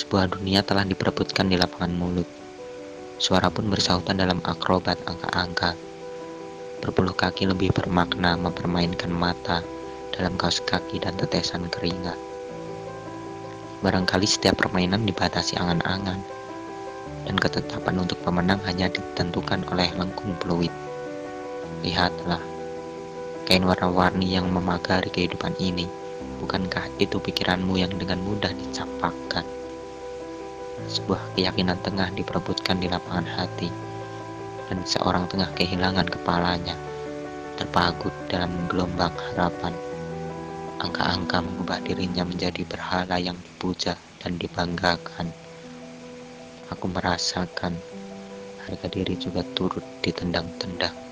Sebuah dunia telah diperebutkan di lapangan mulut. Suara pun bersautan dalam akrobat angka-angka. Berpuluh kaki lebih bermakna mempermainkan mata dalam kaos kaki dan tetesan keringat. Barangkali setiap permainan dibatasi angan-angan, dan ketetapan untuk pemenang hanya ditentukan oleh lengkung peluit. Lihatlah, kain warna-warni yang memagari kehidupan ini. Bukankah itu pikiranmu yang dengan mudah dicampakkan? Sebuah keyakinan tengah diperebutkan di lapangan hati, dan seorang tengah kehilangan kepalanya, terpagut dalam gelombang harapan. Angka-angka mengubah dirinya menjadi berhala yang dipuja dan dibanggakan. Aku merasakan harga diri juga turut ditendang-tendang.